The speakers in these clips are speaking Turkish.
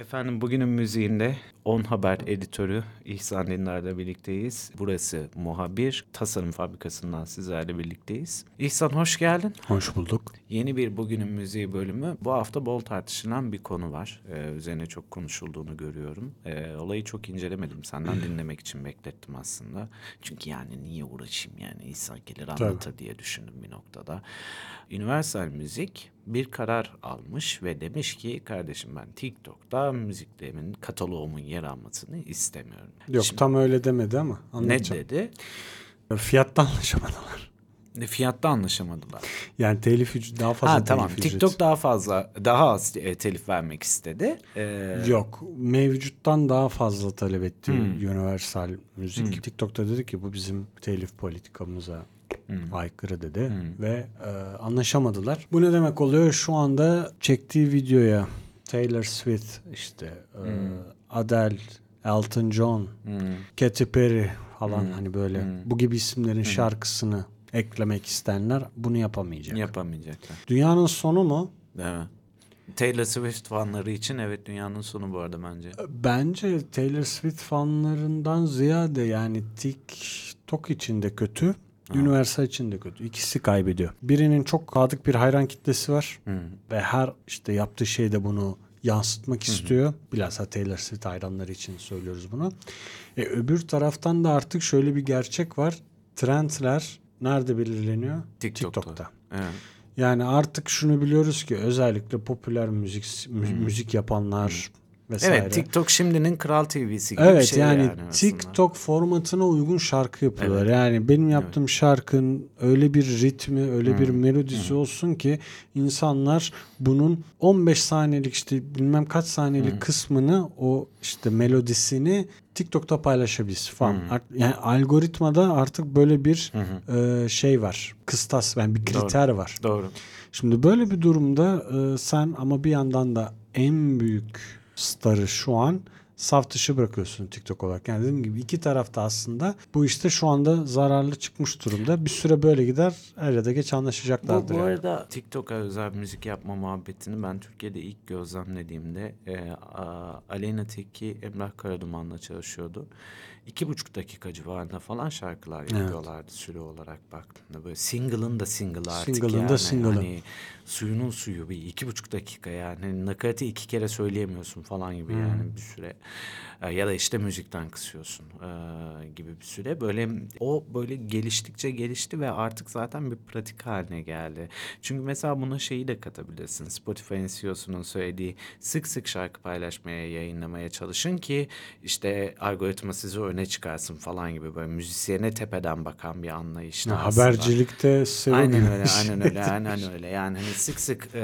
Efendim bugünün müziğinde 10 Haber editörü İhsan Dindar'la birlikteyiz. Burası Muhabir Tasarım Fabrikası'ndan sizlerle birlikteyiz. İhsan hoş geldin. Hoş bulduk. Yeni bir Bugünün Müziği bölümü. Bu hafta bol tartışılan bir konu var. Ee, üzerine çok konuşulduğunu görüyorum. Ee, olayı çok incelemedim. Senden dinlemek için beklettim aslında. Çünkü yani niye uğraşayım yani İhsan gelir anlatır diye düşündüm bir noktada. Universal Müzik bir karar almış ve demiş ki kardeşim ben TikTok'ta müziklerimin kataloğumun yer almasını istemiyorum. Yok Şimdi tam öyle demedi ama ne anlatacağım. dedi? Fiyatta anlaşamadılar. E, Fiyatta anlaşamadılar. Yani telif ücreti daha fazla Ha tamam. telif ücreti. TikTok daha fazla daha az e, telif vermek istedi. Ee, Yok mevcuttan daha fazla talep etti Hmm. Universal Müzik. TikTok'ta dedi ki bu bizim telif politikamıza Hmm. aykırı dedi ve e, anlaşamadılar. Bu ne demek oluyor? Şu anda çektiği videoya Taylor Swift işte e, Hmm. Adele, Elton John, Katy Perry falan Hmm. hani böyle bu gibi isimlerin şarkısını eklemek isteyenler bunu yapamayacak. Yapamayacaklar. Dünyanın sonu mu? Mi? Taylor Swift fanları için evet dünyanın sonu bu arada bence. Bence Taylor Swift fanlarından ziyade yani TikTok için de kötü, Universal için de kötü. İkisi kaybediyor. Birinin çok sadık bir hayran kitlesi var ve her işte yaptığı şeyde bunu yansıtmak istiyor. Bilhassa Taylor Swift hayranları için söylüyoruz bunu. E, öbür taraftan da artık şöyle bir gerçek var. Trendler nerede belirleniyor? TikTok'ta. Evet. Yani artık şunu biliyoruz ki özellikle popüler müzik mü- müzik yapanlar vesaire. Evet TikTok şimdinin Kral TV'si gibi bir Evet şey yani, aslında. TikTok formatına uygun şarkı yapıyorlar. Yani benim yaptığım şarkının öyle bir ritmi, öyle bir melodisi olsun ki insanlar bunun 15 saniyelik işte bilmem kaç saniyelik kısmını o işte melodisini TikTok'ta paylaşabilsin falan. Art- Yani algoritmada artık böyle bir e, şey var. Kıstas yani bir kriter var. Doğru. Şimdi böyle bir durumda e, sen ama bir yandan da en büyük starı şu an saf dışı bırakıyorsun TikTok olarak. Yani dediğim gibi iki tarafta aslında bu işte şu anda zararlı çıkmış durumda. Bir süre böyle gider. Er ya da geç Bu, anlaşacaklardır. bu yani. arada TikTok'a özel müzik yapma muhabbetini ben Türkiye'de ilk gözlemlediğimde e, a, Aleyna Tilki Emrah Karaduman'la çalışıyordu. İki buçuk dakika civarında falan şarkılar yapıyorlardı süre olarak baktığında. Böyle single'ın da single artık Single'ın da yani. single'ı. Hani suyunun suyu bir iki buçuk dakika yani. Hani nakaratı iki kere söyleyemiyorsun falan gibi yani bir süre. E, Ya da işte müzikten kısıyorsun e, gibi bir süre. Böyle o böyle geliştikçe gelişti ve artık zaten bir pratik haline geldi. Çünkü mesela buna şeyi de katabilirsin. Spotify'ın CEO'sunun söylediği sık sık şarkı paylaşmaya, yayınlamaya çalışın ki işte algoritma sizi öne çıkarsın falan gibi böyle müzisyene tepeden bakan bir anlayışta Ha. Habercilikte Aynen öyle, yemiş. aynen öyle, aynen öyle. Yani hani sık sık e,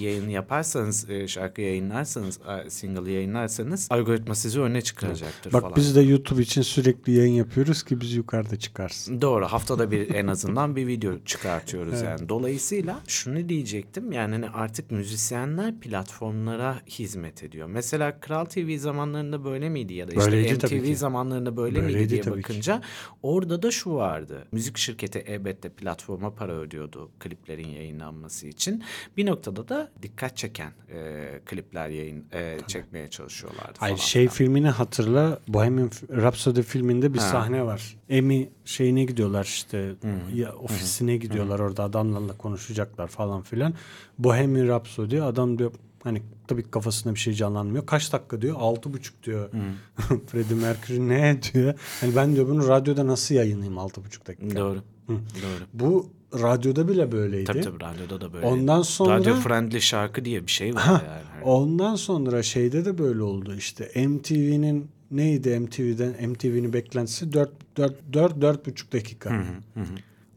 yayın yaparsanız, e, şarkı yayınlarsanız, e, single yayınlarsanız algoritma sizi öne çıkaracaktır Bak falan. biz de YouTube için sürekli yayın yapıyoruz ki biz yukarıda çıkarsın. Doğru haftada bir en azından bir video çıkartıyoruz yani. Dolayısıyla şunu diyecektim yani hani artık müzisyenler platformlara hizmet ediyor. Mesela Kral TV zamanlarında böyle miydi ya da işte Böyleydi MTV zamanlarında böyle miydi Böyleydi diye tabii ki. bakınca orada da şu vardı. Müzik şirketi elbette platforma para ödüyordu kliplerin yayınlanması için. Bir noktada da dikkat çeken e, klipler yayın e, çekmeye çalışıyorlardı Hayır falan. Şey filmini hatırla. Bohemian Rhapsody filminde bir Ha. sahne var. Emi şeyine gidiyorlar işte ya ofisine gidiyorlar orada adamlarla konuşacaklar falan filan. Bohemian Rhapsody adam diyor hani tabii kafasında bir şey canlanmıyor. Kaç dakika diyor? Altı buçuk diyor. Freddie Mercury ne diyor? Hani ben diyor bunu radyoda nasıl yayınlayayım altı buçuk dakika? Doğru. Doğru. Bu radyoda bile böyleydi. Tabii tabii radyoda da böyle. Ondan sonra Radyo friendly şarkı diye bir şey var Ha, yani. Ondan sonra şeyde de böyle oldu işte MTV'nin neydi MTV'den MTV'nin beklentisi 4 4 4 4 buçuk dakika.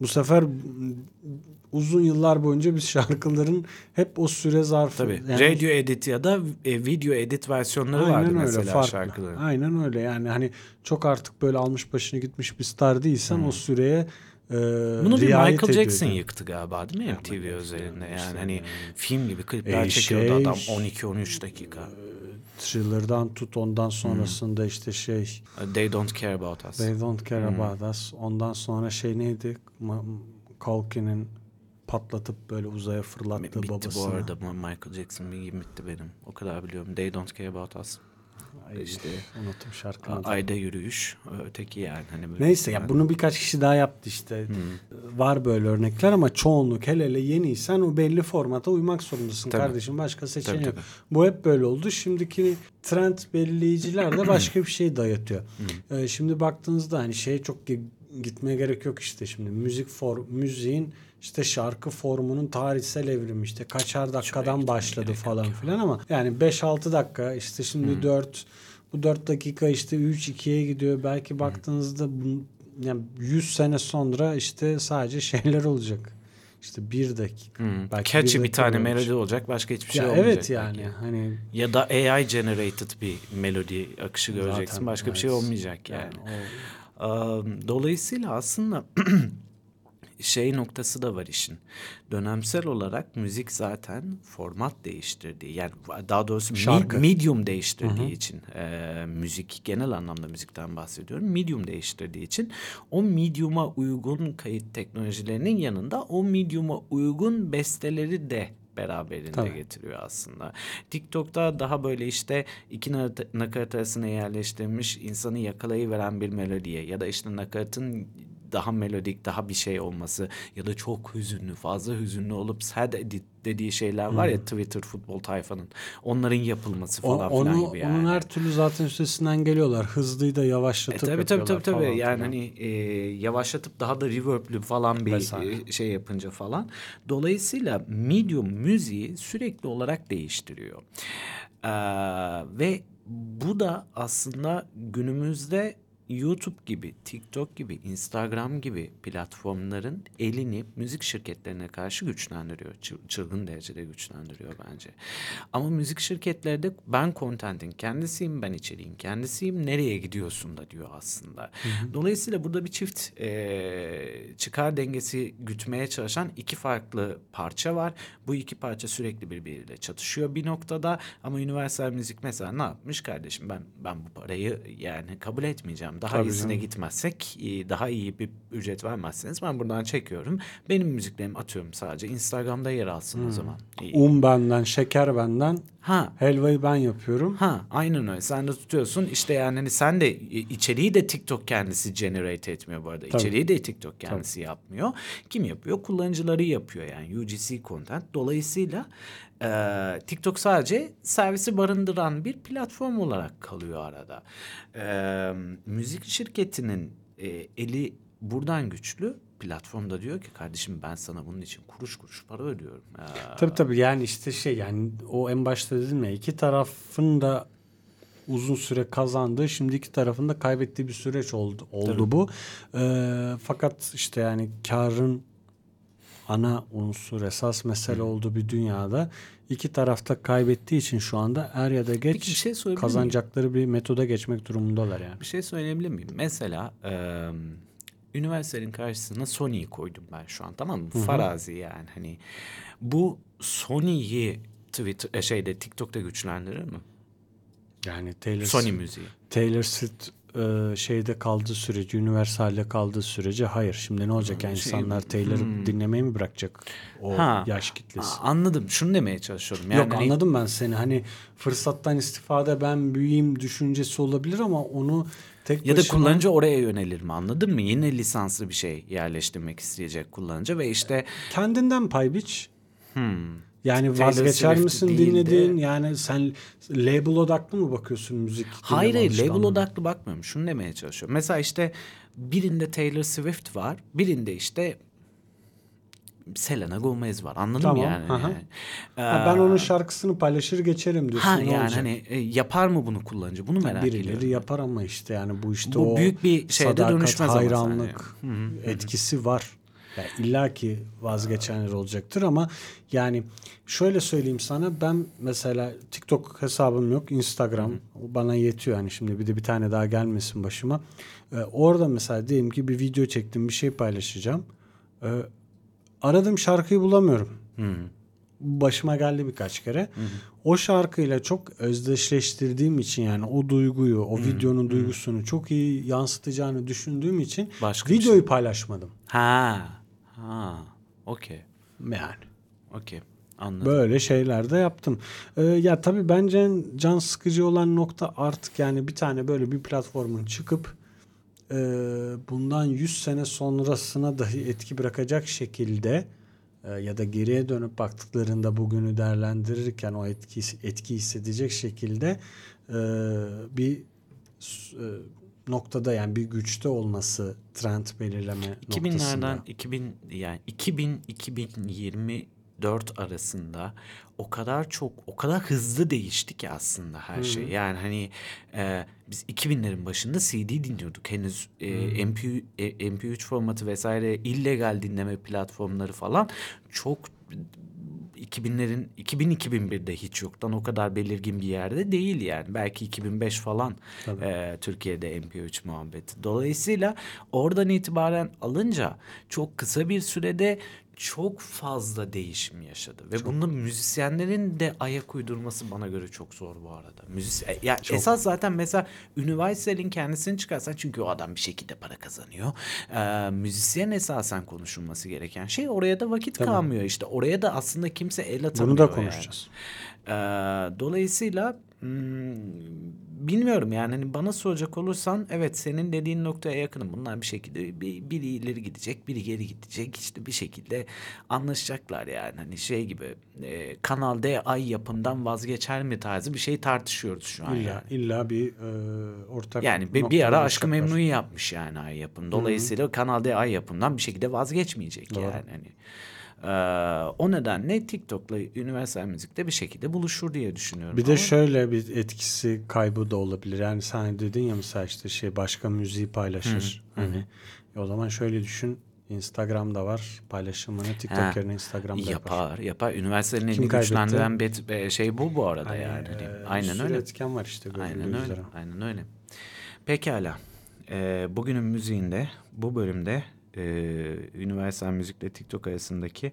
Bu sefer uzun yıllar boyunca biz şarkıların hep o süre zarfı Tabii. yani- Radio edit ya da e, video edit versiyonları vardı Aynen öyle mesela farklı. şarkıların. Aynen öyle yani hani çok artık böyle almış başını gitmiş bir star değilsen o süreye e, Bunu bir Michael Jackson ediyordun. yıktı galiba değil mi MTV özelinde yani hani film gibi E, klipler çekiyordu adam şey- 12-13 dakika. Thriller'dan tut ondan sonrasında işte şey They Don't Care About Us. They Don't Care About Us. Ondan sonra şey neydi? Culkin'in patlatıp böyle uzaya fırlattığı Bitti babasına. bu arada Michael Jackson bir bitti benim. O kadar biliyorum. They Don't Care About Us. Ay, işte unuttum şarkını. Ayda yürüyüş. Öteki yani. Hani böyle Neyse ya bunu birkaç kişi daha yaptı işte. Var böyle örnekler ama çoğunluk hele hele yeniysen o belli formata uymak zorundasın Tabii. kardeşim. Başka seçeneği yok. tabii. Bu hep böyle oldu. Şimdiki trend belirleyiciler de başka bir şey dayatıyor. Ee, şimdi baktığınızda hani şeye çok gitmeye gerek yok işte şimdi müzik for müziğin işte şarkı formunun tarihsel evrimi işte kaçar dakikadan başladı falan filan ama yani 5-6 dakika işte şimdi 4 bu 4 dakika işte 3 2'ye gidiyor. Belki baktığınızda bu, yani 100 sene sonra işte sadece şeyler olacak. İşte bir dakika. Hmm. Belki Catchy bir dakika tane olacak. melodi olacak. Başka hiçbir şey Ya olmayacak. evet yani belki. hani Ya da AI generated bir melodi akışı göreceksin. Zaten, Başka bir şey evet. olmayacak yani. yani o Dolayısıyla aslında şey noktası da var işin. Dönemsel olarak müzik zaten format değiştirdiği yani daha doğrusu Şarkı. medium değiştirdiği için e, müzik genel anlamda müzikten bahsediyorum. Medium değiştirdiği için o medium'a uygun kayıt teknolojilerinin yanında o medium'a uygun besteleri de beraberinde Tabii. getiriyor aslında. TikTok'ta daha böyle işte iki nakarat arasına yerleştirilmiş insanı yakalayıveren bir melodiye ya da işte nakaratın daha melodik, daha bir şey olması ya da çok hüzünlü, fazla hüzünlü olup sad edit dediği şeyler var ya Twitter futbol tayfanın. Onların yapılması O- falan filan gibi yani. onun her türlü zaten üstesinden geliyorlar. Hızlıyı da E, yavaşlatıp tabii tabii tabii tabii. falan Yani hani e, yavaşlatıp daha da reverb'lü falan bir Vesaire. e, şey yapınca falan. Dolayısıyla medium müziği sürekli olarak değiştiriyor. Ee, ve bu da aslında günümüzde YouTube gibi, TikTok gibi, Instagram gibi platformların elini müzik şirketlerine karşı güçlendiriyor. Çı- Çılgın derecede güçlendiriyor bence. Ama müzik şirketleri de ben content'in kendisiyim, ben içeriğin kendisiyim, nereye gidiyorsun da diyor aslında. Dolayısıyla burada bir çift eee, çıkar dengesi gütmeye çalışan iki farklı parça var. Bu iki parça sürekli birbiriyle çatışıyor bir noktada ama Universal Müzik mesela ne yapmış kardeşim ben ben bu parayı yani kabul etmeyeceğim. Daha Tabii iyisine canım. gitmezsek daha iyi bir ücret vermezseniz ben buradan çekiyorum. Benim müziklerimi atıyorum sadece Instagram'da yer alsın o zaman. Un benden, şeker benden, Ha helvayı ben yapıyorum. Ha aynen öyle. Sen de tutuyorsun. İşte yani hani sen de içeriği de TikTok kendisi generate etmiyor bu arada. Tabii. İçeriği de TikTok kendisi yapmıyor. Kim yapıyor? Kullanıcıları yapıyor yani UGC content. Dolayısıyla e, TikTok sadece servisi barındıran bir platform olarak kalıyor arada. E, müzik şirketinin e, eli buradan güçlü. Platformda diyor ki kardeşim ben sana bunun için kuruş kuruş para ödüyorum. E, Tabii tabii yani işte şey yani o en başta dedim ya iki tarafın da uzun süre kazandığı şimdi iki tarafın da kaybettiği bir süreç oldu oldu Tabii. bu. Ee, fakat işte yani karın ana unsur esas mesele olduğu bir dünyada iki tarafta kaybettiği için şu anda er ya da geç Peki bir şey söyleyebilir kazanacakları bir metoda geçmek durumundalar yani. Bir şey söyleyebilir miyim? Mesela e, Universal'in karşısına Sony'yi koydum ben şu an tamam mı? Farazi yani hani bu Sony'yi Twitter e, şeyde TikTok'ta güçlendirir mi? Yani Taylor Sony müziği. Taylor Swift e, şeyde kaldığı sürece, Universal'de kaldığı sürece hayır. Şimdi ne olacak yani şey, insanlar Taylor'ı dinlemeyi mi bırakacak o Ha. yaş kitlesi? Anladım. Şunu demeye çalışıyorum. Yani Yok hani- anladım ben seni. Hani fırsattan istifade ben büyüyeyim düşüncesi olabilir ama onu tek Ya da başına kullanıcı oraya yönelir mi anladın mı? Yine lisanslı bir şey yerleştirmek isteyecek kullanıcı ve işte kendinden pay biç. hmm, Yani Taylor vazgeçer Swift misin değil de- dinlediğin yani sen label odaklı mı bakıyorsun müzik? Hayır hayır label odaklı bakmıyorum. Şunu demeye çalışıyorum. Mesela işte birinde Taylor Swift var. Birinde işte Selena Gomez var. Anladın Tamam, mı yani? aha. Ee, Ha, ben onun şarkısını paylaşır geçerim diyorsun. ha ne yani olacak? hani e, yapar mı bunu kullanıcı? Bunu merak Birileri ediyorum. yapar ama işte yani bu işte Bu o büyük bir şeye de sadakat, dönüşmez hayranlık etkisi var. Yani illa ki vazgeçenler olacaktır ama yani şöyle söyleyeyim sana ben mesela TikTok hesabım yok Instagram o bana yetiyor yani şimdi bir de bir tane daha gelmesin başıma. Ee, orada mesela diyelim ki bir video çektim bir şey paylaşacağım. Ee, aradığım şarkıyı bulamıyorum. Bu başıma geldi birkaç kere. O şarkıyla çok özdeşleştirdiğim için yani o duyguyu, o videonun duygusunu çok iyi yansıtacağını düşündüğüm için Başka videoyu paylaşmadım. Ha. Ha. Okey. Yani. Okey. Anladım. Böyle şeyler de yaptım. Ee, ya tabii bence en can sıkıcı olan nokta artık yani bir tane böyle bir platformun çıkıp e, bundan 100 sene sonrasına dahi etki bırakacak şekilde e, ya da geriye dönüp baktıklarında bugünü değerlendirirken o etki, etki hissedecek şekilde e, bir e, noktada yani bir güçte olması trend belirleme 2000'lerden noktasında. 2000 yani 2000 2024 arasında o kadar çok o kadar hızlı değişti ki aslında her şey. Yani hani e, biz 2000'lerin başında CD dinliyorduk. Henüz e, MP, e, MP3 formatı vesaire illegal dinleme platformları falan çok 2000'lerin 2000-2001'de hiç yoktan o kadar belirgin bir yerde değil yani. Belki 2005 falan e, Türkiye'de MP3 muhabbeti. Dolayısıyla oradan itibaren alınca çok kısa bir sürede çok fazla değişim yaşadı ve bunda müzisyenlerin de ayak uydurması bana göre çok zor bu arada. Müzis e, ya esas zaten mesela Universal'in kendisini çıkarsan çünkü o adam bir şekilde para kazanıyor. Ee, müzisyen esasen konuşulması gereken şey oraya da vakit kalmıyor işte. Oraya da aslında kimse el atamıyor. Bunu da yani. konuşacağız. Ee, dolayısıyla hmm, bilmiyorum yani hani bana soracak olursan evet senin dediğin noktaya yakınım. Bunlar bir şekilde bir, biri ileri gidecek, biri geri gidecek. İşte bir şekilde anlaşacaklar yani. Hani şey gibi e, Kanal D ay yapımdan vazgeçer mi tarzı bir şey tartışıyoruz şu an. İlla, yani. illa bir e, ortak Yani bir, bir ara Aşkı. Memnu'yu yapmış yani ay yapım. Dolayısıyla Kanal D ay yapımdan bir şekilde vazgeçmeyecek Doğru. yani. Hani, Ee, o nedenle TikTok'la Universal Müzik'te bir şekilde buluşur diye düşünüyorum. Bir de Ama- şöyle bir etkisi kaybı da olabilir. Yani sen dedin ya mesela işte şey başka müziği paylaşır. Hani e, o zaman şöyle düşün. Instagram'da var paylaşımını TikTok Ha, yerine Instagram'da yapar. yapar yapar. Üniversitenin Kim elini güçlendiren bet- e, şey bu bu arada Hani, yani. Hani e, bir aynen öyle. etken var işte Aynen öyle. üzere. Aynen öyle. Pekala. Ee, bugünün müziğinde bu bölümde e, Universal Müzikle TikTok arasındaki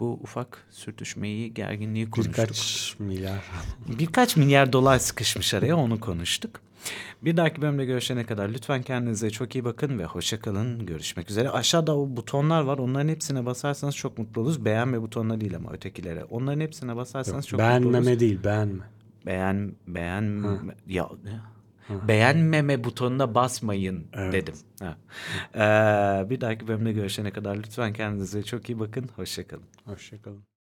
bu ufak sürtüşmeyi, gerginliği konuştuk. Birkaç milyar. Birkaç milyar dolar sıkışmış araya onu konuştuk. Bir dahaki bölümde görüşene kadar lütfen kendinize çok iyi bakın ve hoşça kalın. Görüşmek üzere. Aşağıda o butonlar var. Onların hepsine basarsanız çok mutlu oluruz. Beğenme butonu değil ama ötekilere. Onların hepsine basarsanız çok mutlu oluruz. Beğenmeme değil beğenme. Beğen beğen ya beğenmeme butonuna basmayın Evet. dedim. Ha. Ee, bir dahaki bölümde görüşene kadar lütfen kendinize çok iyi bakın. Hoşça kalın. Hoşçakalın.